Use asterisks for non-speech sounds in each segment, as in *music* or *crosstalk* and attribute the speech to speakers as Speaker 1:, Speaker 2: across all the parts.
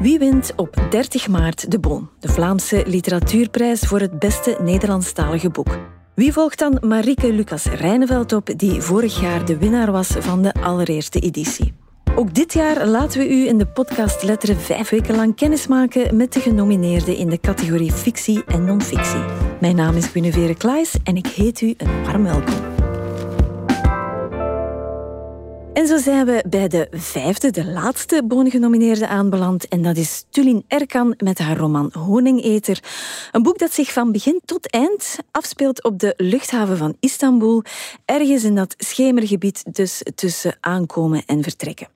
Speaker 1: Wie wint op 30 maart de Boon, de Vlaamse literatuurprijs voor het beste Nederlandstalige boek? Wie volgt dan Marieke Lucas Rijneveld op, die vorig jaar de winnaar was van de allereerste editie? Ook dit jaar laten we u in de podcast Letteren vijf weken lang kennismaken met de genomineerden in de categorie fictie en non-fictie. Mijn naam is Guinevere Klaes en ik heet u een warm welkom. En zo zijn we bij de vijfde, de laatste bonengenomineerde aanbeland. En dat is Tulin Erkan met haar roman Honingeter. Een boek dat zich van begin tot eind afspeelt op de luchthaven van Istanbul. Ergens in dat schemergebied dus tussen aankomen en vertrekken.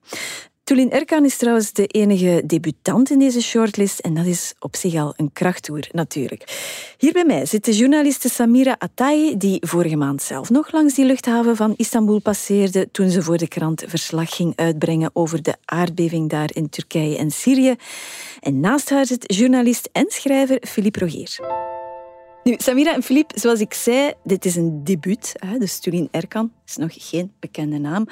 Speaker 1: Tulin Erkan is trouwens de enige debutant in deze shortlist en dat is op zich al een krachttoer natuurlijk. Hier bij mij zit de journaliste Samira Atay, die vorige maand zelf nog langs die luchthaven van Istanbul passeerde toen ze voor de krant verslag ging uitbrengen over de aardbeving daar in Turkije en Syrië. En naast haar zit journalist en schrijver Philippe Rogier. Nu, Samira en Philippe, zoals ik zei, dit is een debuut. Hè, dus Tulin Erkan is nog geen bekende naam.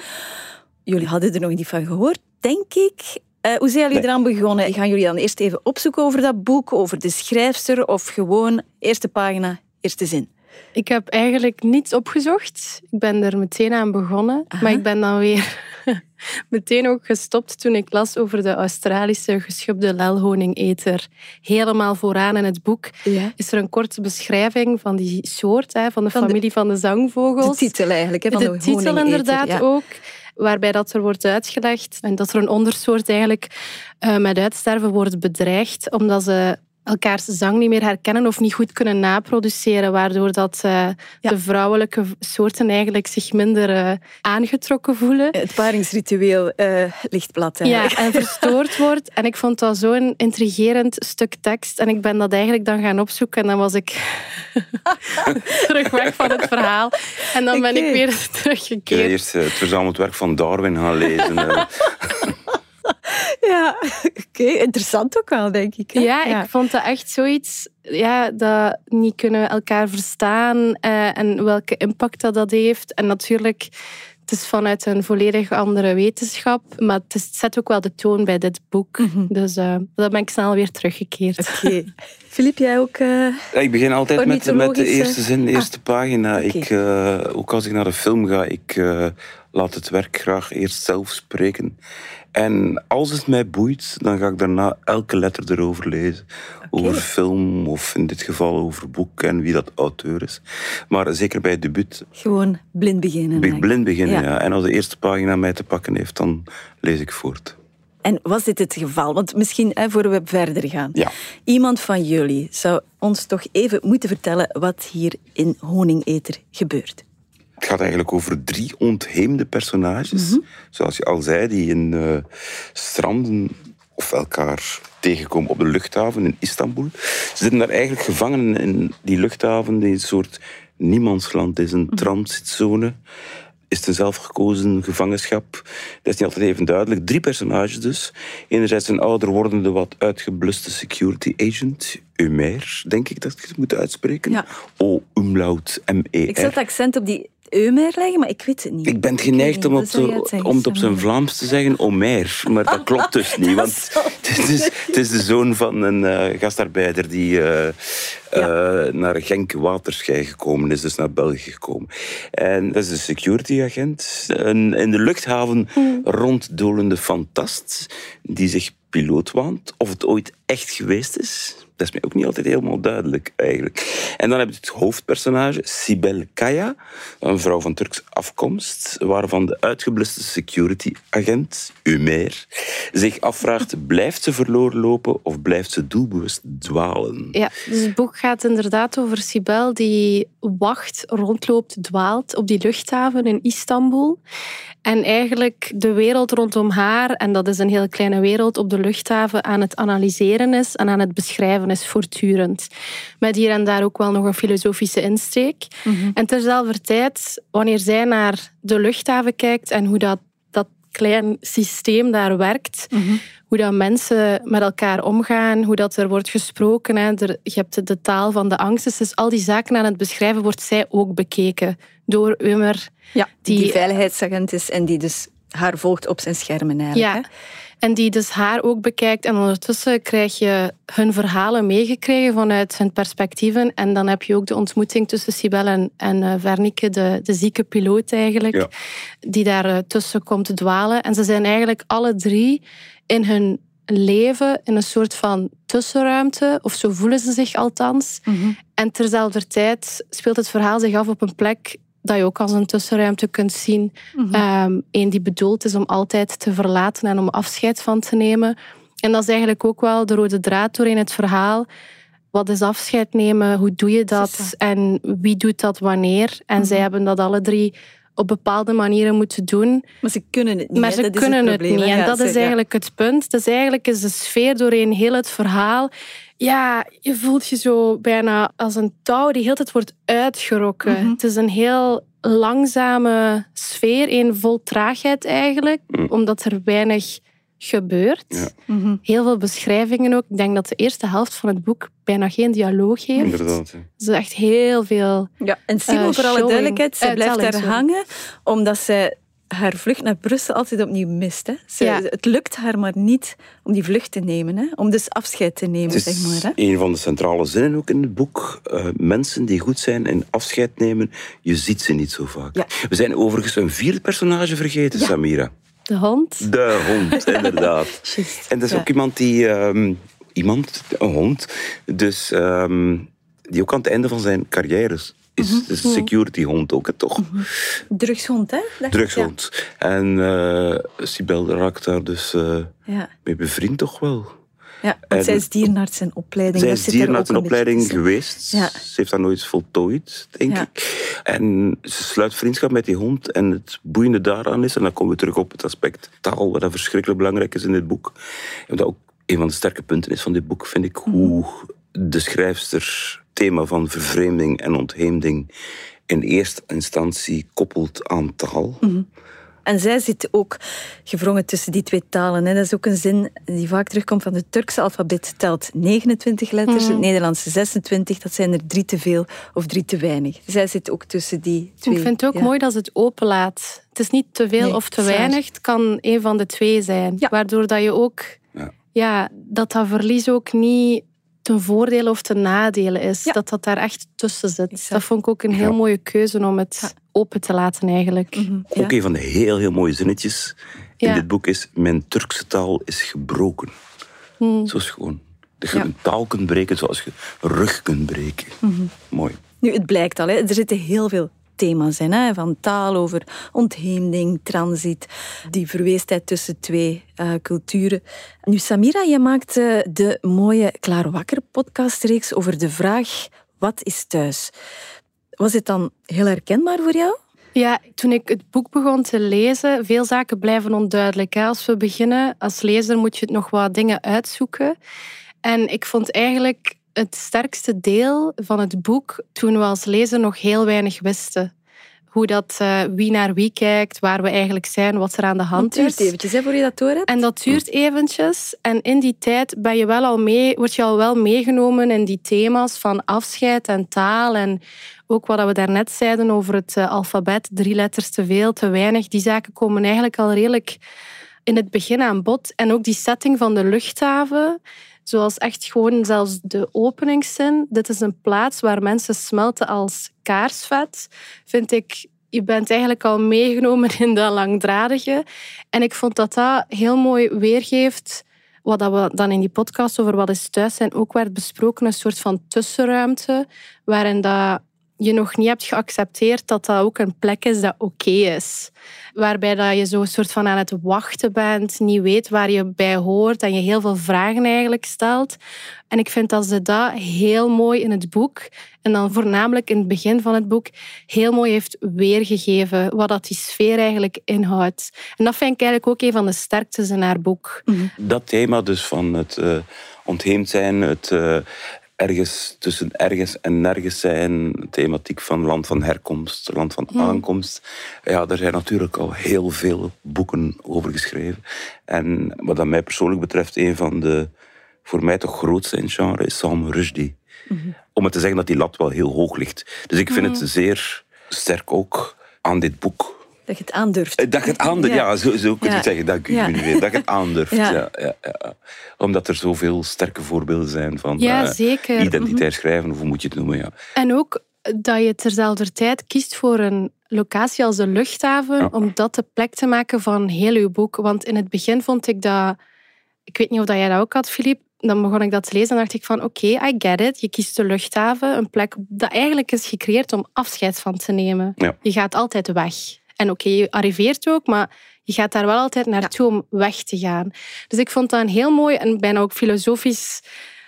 Speaker 1: Jullie hadden er nog niet van gehoord denk ik. Uh, hoe zijn jullie eraan begonnen? Gaan jullie dan eerst even opzoeken over dat boek, over de schrijfster of gewoon eerste pagina, eerste zin?
Speaker 2: Ik heb eigenlijk niets opgezocht. Ik ben er meteen aan begonnen. Maar ik ben dan weer *laughs* meteen ook gestopt toen ik las over de Australische geschubde lelhoningeter. Helemaal vooraan in het boek is er een korte beschrijving van die soort, hè, van de familie van de zangvogels.
Speaker 1: De titel eigenlijk. Hè, van
Speaker 2: de,
Speaker 1: de
Speaker 2: titel inderdaad ook waarbij dat er wordt uitgelegd en dat er een ondersoort eigenlijk uh, met uitsterven wordt bedreigd, omdat ze elkaars zang niet meer herkennen of niet goed kunnen naproduceren, waardoor dat, uh, de vrouwelijke soorten eigenlijk zich minder uh, aangetrokken voelen.
Speaker 1: Het paringsritueel uh, ligt plat
Speaker 2: eigenlijk. Ja, en verstoord *laughs* wordt. En ik vond dat zo'n intrigerend stuk tekst. En ik ben dat eigenlijk dan gaan opzoeken en dan was ik *laughs* terug weg van het verhaal. En dan ben ik weer *laughs* teruggekeerd.
Speaker 3: eerst het verzameld werk van Darwin gaan lezen.
Speaker 1: Ja, *laughs* oké. Interessant ook wel, denk ik.
Speaker 2: Ja, ik vond dat echt zoiets ja, dat niet kunnen elkaar verstaan uh, en welke impact dat, dat heeft. En natuurlijk, het is vanuit een volledig andere wetenschap, maar het, zet ook wel de toon bij dit boek. Mm Dus uh, dan ben ik snel weer teruggekeerd.
Speaker 1: Oké. Okay. *laughs* Filip, jij ook? Uh,
Speaker 3: ja, ik begin altijd met, met de eerste zin, de eerste ah. pagina. Ik, ook als ik naar de film ga, ik laat het werk graag eerst zelf spreken. En als het mij boeit, dan ga ik daarna elke letter erover lezen. Over film of in dit geval over boek en wie dat auteur is. Maar zeker bij het debuut.
Speaker 1: Gewoon blind beginnen.
Speaker 3: Blind beginnen, ja. En als de eerste pagina mij te pakken heeft, dan lees ik voort.
Speaker 1: En was dit het geval? Want misschien, hè, voor we verder gaan.
Speaker 3: Ja.
Speaker 1: Iemand van jullie zou ons toch even moeten vertellen wat hier in Honingeter gebeurt.
Speaker 3: Het gaat eigenlijk over drie ontheemde personages. Mhm. Zoals je al zei, die in uh, stranden of elkaar tegenkomen op de luchthaven in Istanbul. Ze zitten daar eigenlijk gevangen in die luchthaven, die een soort niemandsland is, een mhm. transitzone. Is het een zelfgekozen gevangenschap? Dat is niet altijd even duidelijk. Drie personages dus. Enerzijds een ouder wordende, wat uitgebluste security agent. Umer, denk ik dat ik het moet uitspreken.
Speaker 1: Ja.
Speaker 3: O-umlaut M-E-R.
Speaker 1: Ik zet accent op die Eumer leggen, maar ik weet het niet.
Speaker 3: Ik ben geneigd om, het, om het op zijn Vlaams te zeggen Omer, maar dat klopt dus *laughs* niet. Want *laughs* het is, het is de zoon van een uh, gastarbeider die uh, uh, naar Genk Waterschei gekomen is, dus naar België gekomen. En dat is een securityagent. Een in de luchthaven hmm. ronddolende fantast die zich piloot waant. Of het ooit echt geweest is, dat is mij ook niet altijd helemaal duidelijk eigenlijk. En dan heb je het hoofdpersonage, Sibel Kaya, een vrouw van Turks afkomst, waarvan de uitgebluste security-agent, Umer, zich afvraagt, *laughs* blijft ze verloren lopen of blijft ze doelbewust dwalen?
Speaker 2: Ja, dus het boek gaat inderdaad over Sibel die wacht, rondloopt, dwaalt op die luchthaven in Istanbul. En eigenlijk de wereld rondom haar, en dat is een heel kleine wereld op de luchthaven, aan het analyseren is en aan het beschrijven is voortdurend. Met hier en daar ook wel nog een filosofische insteek. Mm En terzelfde tijd, wanneer zij naar de luchthaven kijkt en hoe dat, dat klein systeem daar werkt, mhm. hoe dat mensen met elkaar omgaan, hoe dat er wordt gesproken. Hè. je hebt de taal van de angst. Dus al die zaken aan het beschrijven wordt zij ook bekeken door Umer.
Speaker 1: Ja, die, die veiligheidsagent is en die dus haar volgt op zijn schermen eigenlijk.
Speaker 2: Ja. En die dus haar ook bekijkt. En ondertussen krijg je hun verhalen meegekregen vanuit hun perspectieven. En dan heb je ook de ontmoeting tussen Sibel en, en uh, Vernike, de, de zieke piloot eigenlijk, die daar uh, tussen komt te dwalen. En ze zijn eigenlijk alle drie in hun leven in een soort van tussenruimte, of zo voelen ze zich althans. Mm En terzelfde tijd speelt het verhaal zich af op een plek dat je ook als een tussenruimte kunt zien. Mm een die bedoeld is om altijd te verlaten en om afscheid van te nemen. En dat is eigenlijk ook wel de rode draad doorheen het verhaal. Wat is afscheid nemen? Hoe doe je dat? En wie doet dat wanneer? En zij mhm. hebben dat alle drie op bepaalde manieren moeten doen.
Speaker 1: Maar ze kunnen het niet.
Speaker 2: Maar ze kunnen het, niet. En dat is eigenlijk het punt. Dus eigenlijk is de sfeer doorheen heel het verhaal. Ja, je voelt je zo bijna als een touw die heel tijd wordt uitgerokken. Mhm. Het is een heel langzame sfeer, een vol traagheid eigenlijk, mm. omdat er weinig gebeurt. Mhm. Heel veel beschrijvingen ook. Ik denk dat de eerste helft van het boek bijna geen dialoog heeft.
Speaker 3: Inderdaad.
Speaker 2: Ja. is echt heel veel.
Speaker 1: Ja, en Simon, uh, voor alle duidelijkheid, ze blijft daar hangen omdat ze haar vlucht naar Brussel altijd opnieuw mist. Hè. Ze, Het lukt haar maar niet om die vlucht te nemen, hè. om dus afscheid te nemen.
Speaker 3: Het
Speaker 1: is zeg maar,
Speaker 3: hè. een van de centrale zinnen ook in het boek. Uh, mensen die goed zijn in afscheid nemen, je ziet ze niet zo vaak. Ja. We zijn overigens een vierde personage vergeten, Samira.
Speaker 2: De hond.
Speaker 3: De hond, *laughs* inderdaad. en dat is ook iemand die... Um, iemand, een hond, dus um, die ook aan het einde van zijn carrière is, mm -hmm. security hond ook, toch? Mm
Speaker 1: Drugshond, hè?
Speaker 3: Drugshond. En uh, Sibel raakt daar dus uh, ja. mee bevriend toch wel.
Speaker 1: Ja, want zij is dierenarts in opleiding.
Speaker 3: Zij is dierenarts in opleiding geweest. Ja. Ze heeft dat nooit voltooid, denk ja. ik. En ze sluit vriendschap met die hond. En het boeiende daaraan is, en dan komen we terug op het aspect taal, wat verschrikkelijk belangrijk is in dit boek. En dat ook een van de sterke punten is van dit boek, vind ik, hoe de schrijfster thema van vervreemding en ontheemding in eerste instantie koppelt aan taal. Mhm.
Speaker 1: En zij zit ook gevrongen tussen die twee talen. Dat is ook een zin die vaak terugkomt van het Turkse alfabet. telt 29 letters, mhm. het Nederlandse 26. Dat zijn er drie te veel of drie te weinig. Zij zit ook tussen die twee.
Speaker 2: Ik vind het ook mooi dat ze het openlaat. Het is niet te veel of te weinig. Het kan een van de twee zijn. Waardoor dat je ook... Ja. ja. dat dat verlies ook niet ten voordele of ten nadele is. Dat dat daar echt tussen zit. Dat vond ik ook een heel mooie keuze om het open te laten eigenlijk. Mhm.
Speaker 3: Ook een van de heel, heel mooie zinnetjes in dit boek is... Mijn Turkse taal is gebroken. Mm. Zo is gewoon. Dat je een taal kunt breken zoals je rug kunt breken. Mhm. Mooi.
Speaker 1: Nu, het blijkt al, hè. er zitten heel veel thema's zijn. Hè? Van taal over ontheemding, transit, die verweesdheid tussen twee uh, culturen. Nu, Samira, je maakt uh, de mooie Klaar Wakker podcastreeks over de vraag: wat is thuis? Was het dan heel herkenbaar voor jou?
Speaker 2: Ja, toen ik het boek begon te lezen, veel zaken blijven onduidelijk. Als we beginnen, als lezer moet je nog wat dingen uitzoeken. En ik vond eigenlijk het sterkste deel van het boek toen we als lezer nog heel weinig wisten. Hoe dat, uh, wie naar wie kijkt, waar we eigenlijk zijn, wat er aan de hand
Speaker 1: is. Het duurt eventjes, hè, voor je dat door hebt.
Speaker 2: En dat duurt eventjes. En in die tijd ben je wel al mee, word je al wel meegenomen in die thema's van afscheid en taal. En ook wat we daarnet zeiden over het uh, alfabet, drie letters te veel, te weinig. Die zaken komen eigenlijk al redelijk in het begin aan bod. En ook die setting van de luchthaven Zoals echt gewoon zelfs de openingszin. Dit is een plaats waar mensen smelten als kaarsvet. Vind ik, je bent eigenlijk al meegenomen in dat langdradige. En ik vond dat dat heel mooi weergeeft wat we dan in die podcast over wat is thuis zijn ook werd besproken. Een soort van tussenruimte waarin dat je nog niet hebt geaccepteerd dat dat ook een plek is dat oké is. Waarbij dat je zo een soort van aan het wachten bent, niet weet waar je bij hoort en je heel veel vragen eigenlijk stelt. En ik vind dat ze dat heel mooi in het boek, en dan voornamelijk in het begin van het boek, heel mooi heeft weergegeven wat dat die sfeer eigenlijk inhoudt. En dat vind ik eigenlijk ook een van de sterktes in haar boek.
Speaker 3: Mhm. Dat thema dus van het uh, ontheemd zijn, het uh, ergens tussen ergens en nergens zijn, thematiek van land van herkomst, land van hmm. aankomst. Ja, daar zijn natuurlijk al heel veel boeken over geschreven. En wat dat mij persoonlijk betreft, een van de voor mij toch grootste in genre is Salman Rushdie. Hmm. Om het te zeggen dat die lat wel heel hoog ligt. Dus ik vind het zeer sterk ook aan dit boek
Speaker 1: Dat je het aandurft.
Speaker 3: Eh, dat je het aandurft, ja, zo, zo kun je het zeggen. Dank u, ja. Dat je het *laughs* aandurft. Ja. Ja, Omdat er zoveel sterke voorbeelden zijn van
Speaker 2: ja, uh, zeker.
Speaker 3: identitair mhm. schrijven, of hoe moet je het noemen. Ja.
Speaker 2: En ook dat je terzelfde tijd kiest voor een locatie als de luchthaven, om dat de plek te maken van heel uw boek. Want in het begin vond ik dat... Ik weet niet of jij dat ook had, Filip. Dan begon ik dat te lezen en dacht ik van oké, I get it. Je kiest de luchthaven, een plek dat eigenlijk is gecreëerd om afscheid van te nemen. Je gaat altijd weg. En oké, je arriveert ook, maar je gaat daar wel altijd naartoe om weg te gaan. Dus ik vond dat een heel mooi en bijna ook filosofisch,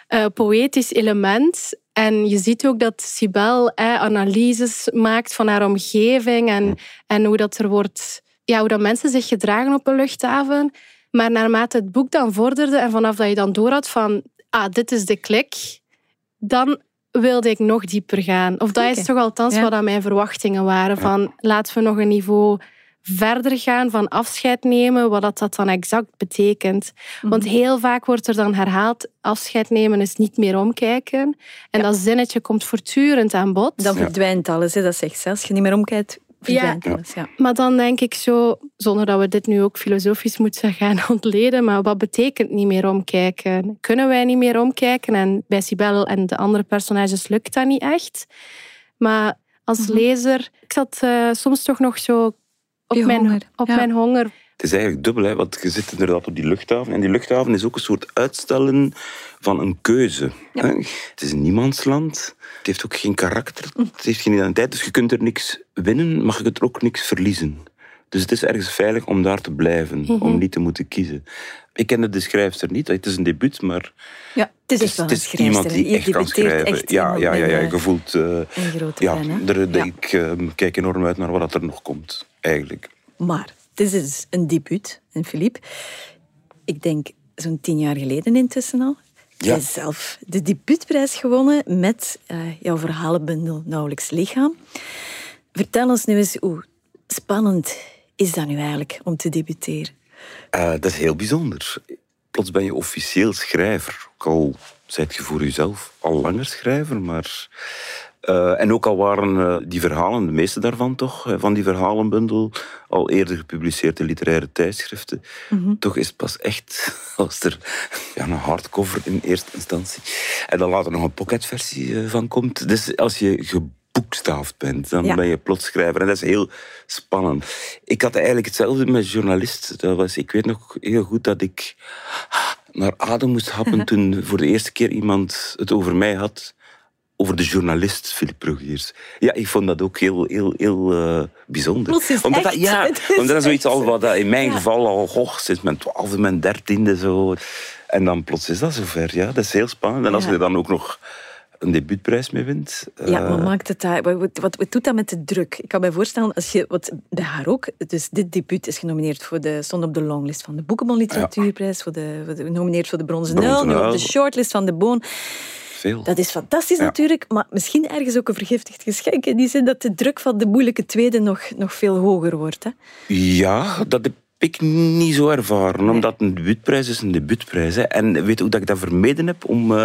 Speaker 2: uh, poëtisch element. En je ziet ook dat Sibel eh, analyses maakt van haar omgeving en, en hoe, dat er wordt, ja, hoe dat mensen zich gedragen op een luchthaven. Maar naarmate het boek dan vorderde en vanaf dat je dan door had van ah, dit is de klik, dan wilde ik nog dieper gaan. Of dat is toch althans ja. wat mijn verwachtingen waren. Van laten we nog een niveau verder gaan van afscheid nemen, wat dat, dat dan exact betekent. Want mhm. heel vaak wordt er dan herhaald, afscheid nemen is niet meer omkijken. En dat zinnetje komt voortdurend aan bod.
Speaker 1: Dan verdwijnt alles, hè? dat zegt ze. Als je niet meer omkijkt, ja.
Speaker 2: Maar dan denk ik zo, zonder dat we dit nu ook filosofisch moeten gaan *laughs* ontleden, maar wat betekent niet meer omkijken? Kunnen wij niet meer omkijken? En bij Sibel en de andere personages lukt dat niet echt. Maar als mhm. lezer, ik zat uh, soms toch nog zo op, mijn, op mijn honger.
Speaker 3: Het is eigenlijk dubbel, hè, want je zit inderdaad op die luchthaven. En die luchthaven is ook een soort uitstellen van een keuze. Het is een niemandsland. Het heeft ook geen karakter. Het heeft geen identiteit. Dus je kunt er niks winnen, mag je er ook niks verliezen. Dus het is ergens veilig om daar te blijven, mhm. om niet te moeten kiezen. Ik kende de schrijfster niet, het is een debuut, maar
Speaker 1: ja, het is, het is, iemand die echt kan schrijven. Echt
Speaker 3: ja, ja, ja, ja, je voelt... Uh,
Speaker 1: een grote ja,
Speaker 3: ja. Ik uh, kijk enorm uit naar wat er nog komt eigenlijk.
Speaker 1: Maar het is dus een debuut, en Philippe. Ik denk zo'n tien jaar geleden intussen al. Hebt zelf de debuutprijs gewonnen met uh, jouw verhalenbundel Nauwelijks Lichaam. Vertel ons nu eens hoe spannend is dat nu eigenlijk om te debuteren?
Speaker 3: Uh, dat is heel bijzonder. Plots ben je officieel schrijver. Ook al zijt je voor jezelf al langer schrijver, maar uh, en ook al waren uh, die verhalen, de meeste daarvan toch, van die verhalenbundel, al eerder gepubliceerd in literaire tijdschriften. Mm -hmm. Toch is het pas echt *laughs* als er ja, een hardcover in eerste instantie. En dan later nog een pocketversie van komt. Dus als je geboekstaafd bent, dan ja. ben je plots schrijver. En dat is heel spannend. Ik had eigenlijk hetzelfde met journalist. Dat was, ik weet nog heel goed dat ik naar adem moest happen toen voor de eerste keer iemand het over mij had over de journalist Philippe Brugiers. Ja, ik vond dat ook heel, heel, heel uh, bijzonder.
Speaker 1: Omdat
Speaker 3: dat, ja, *laughs* omdat dat zoiets al wat in mijn geval al hoog sinds mijn twaalfde, mijn dertiende zo. En dan plots is dat zover. Ja, dat is heel spannend. En als je dan ook nog een debuutprijs mee wint.
Speaker 1: Ja, wat eh, maakt het daar? Wat, wat, wat, doet dat met de druk? Ik kan me voorstellen, als je, wat bij haar ook, dus dit debuut is genomineerd voor de, stond op de longlist van de Boekenbon Literatuurprijs, voor de, voor de, genomineerd voor de Bronzen Nul, nu op de shortlist van de Boon. Dat is fantastisch natuurlijk, maar misschien ergens ook een vergiftigd geschenk. In die zin dat de druk van de moeilijke tweede nog, nog veel hoger wordt. Hè?
Speaker 3: Ja, dat heb ik niet zo ervaren, omdat een debuutprijs is een debuutprijs. Hè. En weet je hoe dat ik dat vermeden heb om, uh,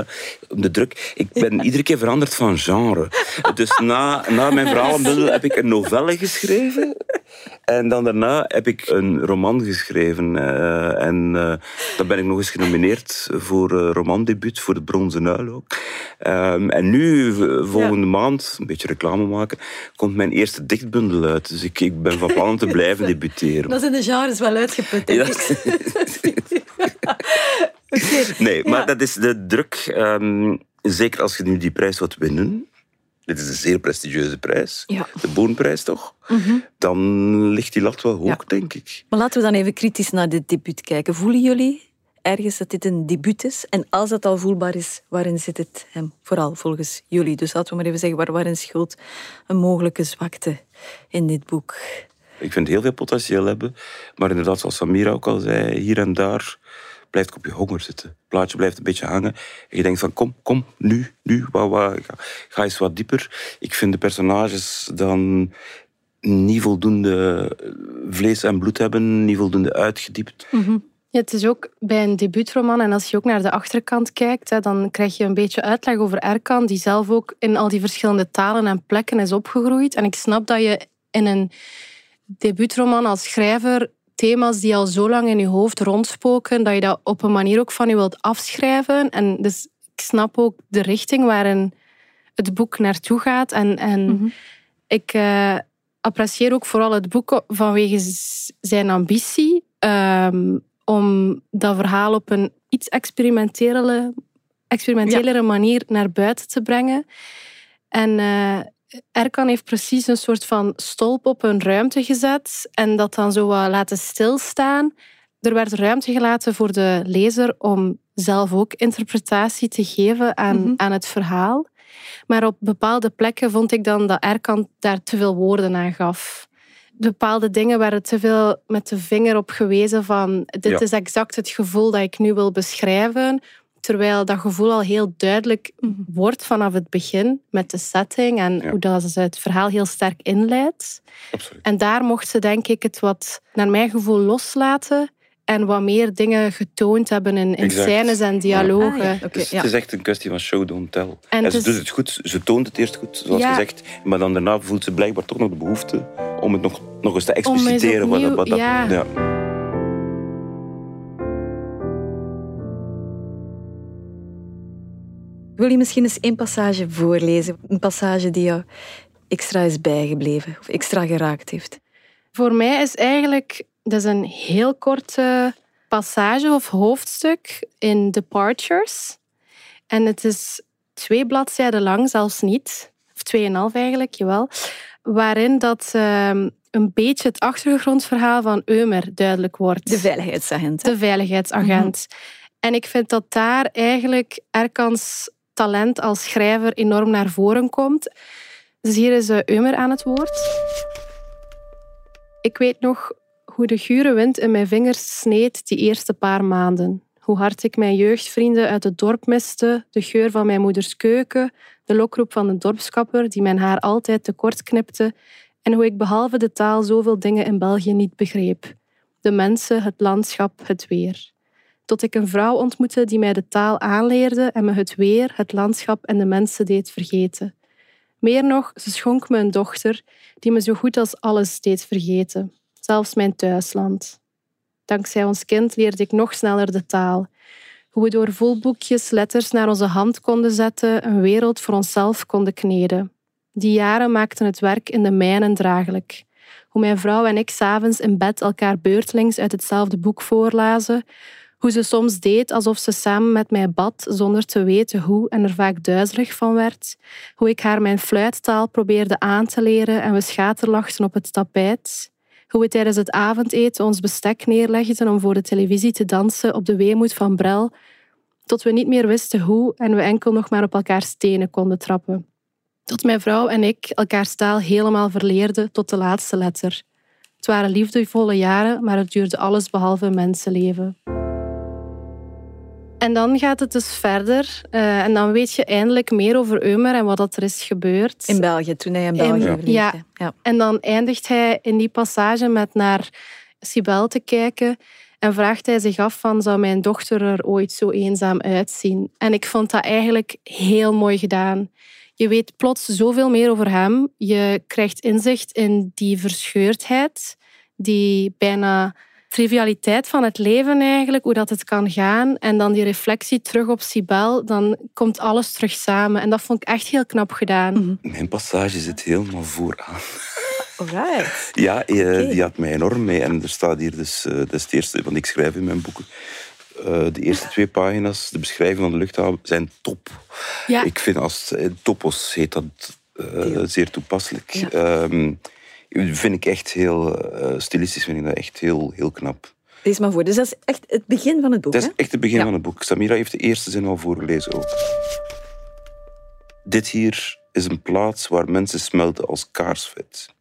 Speaker 3: om de druk? Ik ben iedere keer veranderd van genre. Dus na, na mijn *laughs* verhalenbundel heb ik een novelle geschreven. En dan daarna heb ik een roman geschreven. Uh, en uh, dan ben ik nog eens genomineerd voor uh, romandebuut, voor de Bronzen Uil ook. Um, en nu, volgende maand, een beetje reclame maken, komt mijn eerste dichtbundel uit. Dus ik, ik ben van plan om te blijven *laughs* debuteren.
Speaker 1: Dat is in de genres wel uitgeput. Ja. *laughs*
Speaker 3: Nee, maar dat is de druk. Um, zeker als je nu die prijs wilt winnen. Dit is een zeer prestigieuze prijs. Ja. De Boonprijs toch? Mm Dan ligt die lat wel hoog, denk ik.
Speaker 1: Maar laten we dan even kritisch naar dit debuut kijken. Voelen jullie ergens dat dit een debuut is? En als dat al voelbaar is, waarin zit het hem? Vooral volgens jullie. Dus laten we maar even zeggen, waar, waarin schuilt een mogelijke zwakte in dit boek?
Speaker 3: Ik vind heel veel potentieel hebben. Maar inderdaad, zoals Samira ook al zei, hier en daar blijft op je honger zitten. Het plaatje blijft een beetje hangen. En je denkt van, kom, kom, nu, nu, wauw, ga, ga eens wat dieper. Ik vind de personages dan niet voldoende vlees en bloed hebben, niet voldoende uitgediept.
Speaker 2: Mhm. Ja, het is ook bij een debuutroman, en als je ook naar de achterkant kijkt, dan krijg je een beetje uitleg over Erkan, die zelf ook in al die verschillende talen en plekken is opgegroeid. En ik snap dat je in een debuutroman als schrijver thema's die al zo lang in je hoofd rondspoken, dat je dat op een manier ook van je wilt afschrijven. En dus ik snap ook de richting waarin het boek naartoe gaat. En, en mhm. ik uh, apprecieer ook vooral het boek vanwege zijn ambitie um, om dat verhaal op een iets experimentelere, experimentelere manier naar buiten te brengen. En uh, Erkan heeft precies een soort van stolp op een ruimte gezet en dat dan zo laten stilstaan. Er werd ruimte gelaten voor de lezer om zelf ook interpretatie te geven aan, mhm. aan het verhaal. Maar op bepaalde plekken vond ik dan dat Erkan daar te veel woorden aan gaf. Bepaalde dingen werden te veel met de vinger op gewezen van dit is exact het gevoel dat ik nu wil beschrijven. Terwijl dat gevoel al heel duidelijk mhm. wordt vanaf het begin met de setting en hoe dat ze het verhaal heel sterk inleidt. Absoluut. En daar mocht ze denk ik het wat, naar mijn gevoel, loslaten en wat meer dingen getoond hebben in, in scènes en dialogen. Ah,
Speaker 3: het, is, het, is, echt een kwestie van show, don't tell. En, ze doet het goed, ze toont het eerst goed, zoals gezegd. Maar dan daarna voelt ze blijkbaar toch nog de behoefte om het nog, nog eens te expliciteren.
Speaker 2: Wat, wat dat, ja.
Speaker 1: Wil je misschien eens één passage voorlezen? Een passage die jou extra is bijgebleven of extra geraakt heeft?
Speaker 2: Voor mij is eigenlijk dat is een heel korte passage of hoofdstuk in Departures. En het is twee bladzijden lang, zelfs niet. Of tweeënhalf eigenlijk, jawel. Waarin dat ehm, een beetje het achtergrondverhaal van Eumer duidelijk wordt.
Speaker 1: De veiligheidsagent.
Speaker 2: De veiligheidsagent. Mhm. En ik vind dat daar eigenlijk Erkans talent als schrijver enorm naar voren komt. Dus hier is eh, Eumer aan het woord. Ik weet nog hoe de gure wind in mijn vingers sneed die eerste paar maanden. Hoe hard ik mijn jeugdvrienden uit het dorp miste, de geur van mijn moeders keuken, de lokroep van de dorpskapper die mijn haar altijd te kort knipte en hoe ik behalve de taal zoveel dingen in België niet begreep. De mensen, het landschap, het weer. Tot ik een vrouw ontmoette die mij de taal aanleerde en me het weer, het landschap en de mensen deed vergeten. Meer nog, ze schonk me een dochter die me zo goed als alles deed vergeten zelfs mijn thuisland. Dankzij ons kind leerde ik nog sneller de taal. Hoe we door volboekjes letters naar onze hand konden zetten, een wereld voor onszelf konden kneden. Die jaren maakten het werk in de mijnen draaglijk. Hoe mijn vrouw en ik s'avonds in bed elkaar beurtelings uit hetzelfde boek voorlazen. Hoe ze soms deed alsof ze samen met mij bad, zonder te weten hoe en er vaak duizelig van werd. Hoe ik haar mijn fluittaal probeerde aan te leren en we schaterlachten op het tapijt. Hoe we tijdens het avondeten ons bestek neerlegden om voor de televisie te dansen op de weemoed van Brel, tot we niet meer wisten hoe en we enkel nog maar op elkaar stenen konden trappen. Tot mijn vrouw en ik elkaars taal helemaal verleerden tot de laatste letter. Het waren liefdevolle jaren, maar het duurde alles behalve mensenleven. En dan gaat het dus verder. Uh, en dan weet je eindelijk meer over Eumer en wat dat er is gebeurd.
Speaker 1: In België, toen hij in België in,
Speaker 2: ja. ja. En dan eindigt hij in die passage met naar Sibel te kijken. En vraagt hij zich af van, zou mijn dochter er ooit zo eenzaam uitzien? En ik vond dat eigenlijk heel mooi gedaan. Je weet plots zoveel meer over hem. Je krijgt inzicht in die verscheurdheid, die bijna trivialiteit van het leven eigenlijk, hoe dat het kan gaan. En dan die reflectie terug op Sibel, dan komt alles terug samen. En dat vond ik echt heel knap gedaan.
Speaker 3: Mhm. Mijn passage zit helemaal vooraan.
Speaker 1: Alright. *laughs*
Speaker 3: Ja, eh, die had mij enorm mee. En er staat hier dus, uh, dat is het eerste, want ik schrijf in mijn boeken. Uh, de eerste twee pagina's, de beschrijving van de luchthaven, zijn top. Ja. Ik vind als topos heet dat zeer toepasselijk. Ja. Ehm, vind ik echt heel uh, stilistisch, vind ik dat echt heel, heel knap.
Speaker 1: Lees maar voor. Dus dat is echt het begin van het boek.
Speaker 3: Dat is echt het begin van het boek. Samira heeft de eerste zin al voorgelezen ook. Dit hier is een plaats waar mensen smelten als kaarsvet.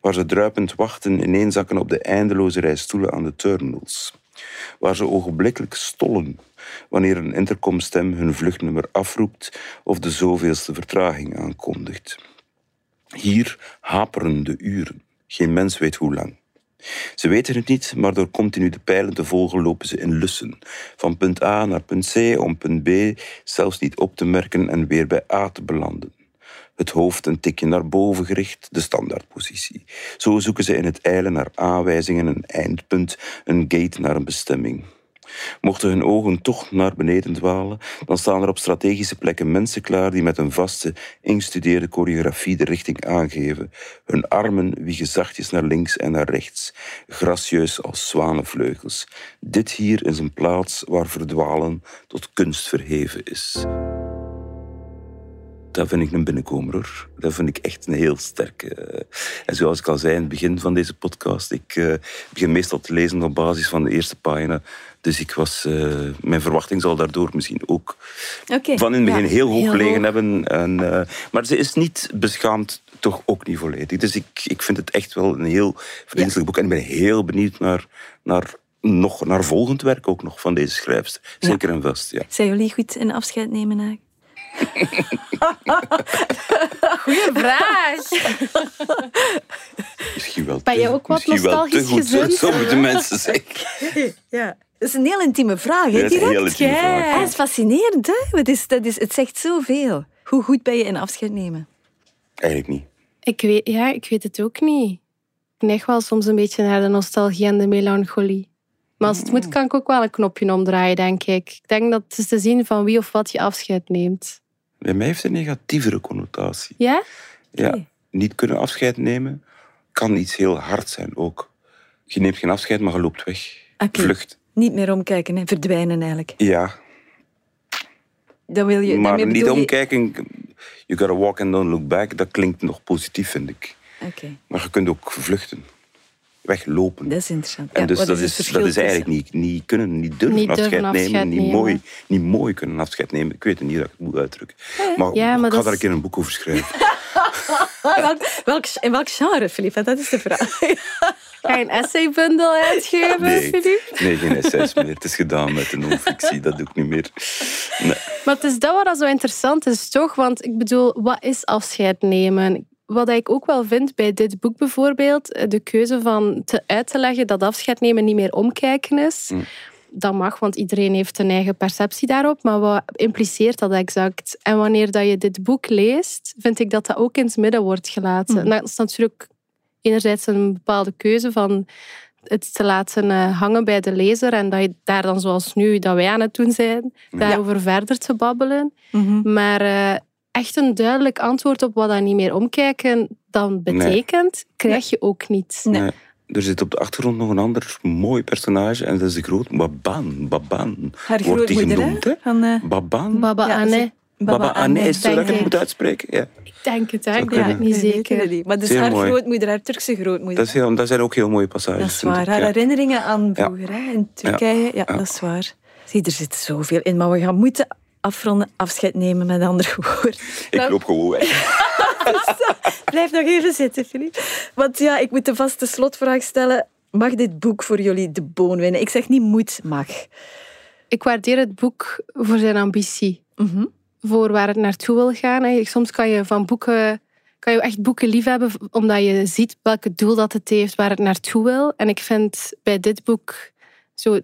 Speaker 3: Waar ze druipend wachten ineenzakken op de eindeloze rij stoelen aan de terminals. Waar ze ogenblikkelijk stollen wanneer een intercomstem hun vluchtnummer afroept of de zoveelste vertraging aankondigt. Hier haperen de uren. Geen mens weet hoe lang. Ze weten het niet, maar door continu de pijlen te volgen lopen ze in lussen. Van punt A naar punt C om punt B zelfs niet op te merken en weer bij A te belanden. Het hoofd een tikje naar boven gericht, de standaardpositie. Zo zoeken ze in het eilen naar aanwijzingen, een eindpunt, een gate naar een bestemming. Mochten hun ogen toch naar beneden dwalen, dan staan er op strategische plekken mensen klaar die met een vaste, ingestudeerde choreografie de richting aangeven. Hun armen wiegen zachtjes naar links en naar rechts, gracieus als zwanenvleugels. Dit hier is een plaats waar verdwalen tot kunst verheven is dat vind ik een binnenkomer hoor. Dat vind ik echt een heel sterke. En zoals ik al zei in het begin van deze podcast, ik uh, begin meestal te lezen op basis van de eerste pagina. Dus ik was, uh, mijn verwachting zal daardoor misschien ook okay. van in het begin heel hoog gelegen hebben. En, uh, maar ze is niet beschaamd, toch ook niet volledig. Dus ik, ik vind het echt wel een heel verdienstelijk boek. En ik ben heel benieuwd naar, naar nog naar volgend werk ook nog van deze schrijfster. Zeker en vast, ja.
Speaker 1: Zijn jullie goed in afscheid nemen eigenlijk? *laughs*
Speaker 2: Goeie vraag.
Speaker 3: Misschien wel
Speaker 2: ben je ook wat nostalgisch gezind?
Speaker 3: Zo moeten mensen zeggen.
Speaker 1: Ja. Dat is een heel intieme vraag, hè?
Speaker 3: Ja, dat is
Speaker 1: ah, is fascinerend, hè? Het, is, dat is, het zegt zoveel. Hoe goed ben je in afscheid nemen?
Speaker 3: Eigenlijk niet.
Speaker 2: Ik weet, ja, ik weet het ook niet. Ik neig wel soms een beetje naar de nostalgie en de melancholie. Maar als het moet, kan ik ook wel een knopje omdraaien, denk ik. Ik denk dat het is te zien van wie of wat je afscheid neemt.
Speaker 3: Bij mij heeft het een negatievere connotatie.
Speaker 2: Ja?
Speaker 3: Ja. Niet kunnen afscheid nemen kan iets heel hard zijn ook. Je neemt geen afscheid, maar je loopt weg. Vlucht.
Speaker 1: Niet meer omkijken en verdwijnen eigenlijk.
Speaker 3: Ja.
Speaker 1: Dan wil je,
Speaker 3: maar niet omkijken, you gotta walk and don't look back, dat klinkt nog positief, vind ik.
Speaker 1: Oké.
Speaker 3: Maar je kunt ook vluchten weglopen.
Speaker 1: Dat is interessant.
Speaker 3: En dus dat, is, dat is eigenlijk niet, niet kunnen, niet durven niet afscheid, afscheid, nemen, Niet, mooi, niet mooi kunnen afscheid nemen. Ik weet niet dat ik het moet uitdrukken. Maar, ja, maar ik ga daar een keer een boek over schrijven. *laughs* *laughs*
Speaker 1: welk, in welk genre, Philippe? Dat is de vraag. *laughs*
Speaker 2: Ga je een essaybundel uitgeven,
Speaker 3: nee,
Speaker 2: Philippe?
Speaker 3: Nee, geen essays meer. Het is gedaan met de non-fictie. Dat doe ik niet meer. Nee.
Speaker 2: Maar het is dat wat zo interessant is, toch? Want ik bedoel, wat is afscheid nemen? Wat ik ook wel vind bij dit boek bijvoorbeeld, eh, de keuze van te uit te leggen dat afscheid nemen niet meer omkijken is. Mm. Dat mag, want iedereen heeft een eigen perceptie daarop. Maar wat impliceert dat exact? En wanneer dat je dit boek leest, vind ik dat dat ook in het midden wordt gelaten. Mm. Dat is natuurlijk enerzijds een bepaalde keuze van het te laten eh, hangen bij de lezer en dat je daar dan zoals nu dat wij aan het doen zijn, daarover verder te babbelen. Mhm. Maar uh, echt een duidelijk antwoord op wat dat niet meer omkijken dan betekent, krijg je ook niet.
Speaker 3: Nee. Er zit op de achtergrond nog een ander mooi personage en dat is de groot Baban. Baban
Speaker 1: Haar wordt die genoemd, hè? Van, uh...
Speaker 3: Baban?
Speaker 2: Baba ja, Anne.
Speaker 3: Baba Anne, is zo dat je het moet uitspreken? Ja.
Speaker 2: Ik denk het, hè. ik weet het niet zeker.
Speaker 1: Niet. Maar dus haar mooi. grootmoeder, haar Turkse grootmoeder.
Speaker 3: Dat, is heel, dat zijn ook heel mooie passages.
Speaker 1: Dat is waar. Haar herinneringen aan vroeger hè, in Turkije, ja. dat is waar. Zie, er zit zoveel in, maar we gaan moeten afronden, afscheid nemen met andere woorden.
Speaker 3: Ik loop gewoon weg. *laughs*
Speaker 1: Blijf nog even zitten, Filip. Want ja, ik moet de vaste slotvraag stellen. Mag dit boek voor jullie de boon winnen? Ik zeg niet moet, mag.
Speaker 2: Ik waardeer het boek voor zijn ambitie.
Speaker 1: Mhm.
Speaker 2: Voor waar het naartoe wil gaan. Soms kan je van boeken kan je echt boeken liefhebben omdat je ziet welk doel dat het heeft, waar het naartoe wil. En ik vind bij dit boek zo,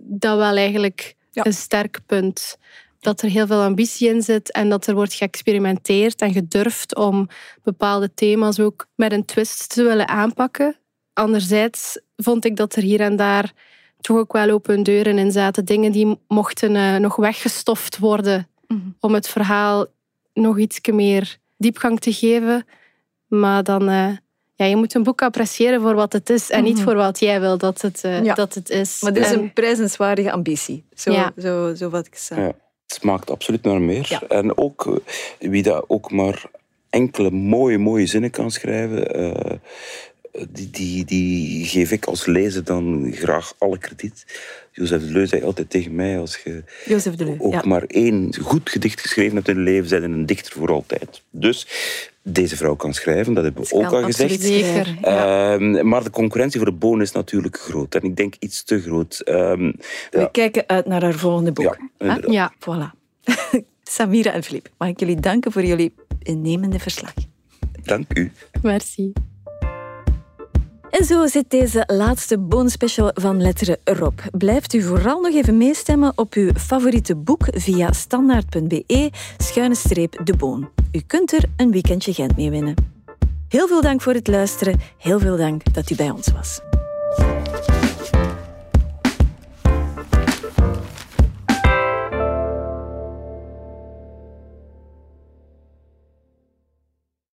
Speaker 2: dat wel eigenlijk een sterk punt dat er heel veel ambitie in zit en dat er wordt geëxperimenteerd en gedurfd om bepaalde thema's ook met een twist te willen aanpakken. Anderzijds vond ik dat er hier en daar toch ook wel open deuren in zaten. Dingen die mochten uh, nog weggestoft worden mhm. om het verhaal nog iets meer diepgang te geven. Maar dan, uh, ja, je moet een boek appreciëren voor wat het is en niet mhm. voor wat jij wil dat het, uh, dat het is.
Speaker 1: Maar dit is een prijzenswaardige ambitie. Zo, ja. zo, zo wat ik zei. Ja.
Speaker 3: Het smaakt absoluut naar meer. En ook eh, wie dat ook maar enkele mooie, mooie zinnen kan schrijven, uh, die, die, die geef ik als lezer dan graag alle krediet. Jozef de Leu zei altijd tegen mij, als je
Speaker 1: Jozef de Leu,
Speaker 3: ook maar één goed gedicht geschreven hebt in je leven, zijn een dichter voor altijd. Dus deze vrouw kan schrijven, dat hebben we ook al gezegd.
Speaker 2: Zeker,
Speaker 3: ehm, maar de concurrentie voor de boon is natuurlijk groot. En ik denk iets te groot. Um,
Speaker 1: we kijken uit naar haar volgende boek.
Speaker 3: Ja,
Speaker 1: ja. voilà. *laughs* Samira en Filip, mag ik jullie danken voor jullie innemende verslag.
Speaker 3: Dank u.
Speaker 2: Merci.
Speaker 1: En zo zit deze laatste bonusspecial van Letteren erop. Blijft u vooral nog even meestemmen op uw favoriete boek via standaard.be schuine streep de boon. U kunt er een weekendje Gent mee winnen. Heel veel dank voor het luisteren. Heel veel dank dat u bij ons was.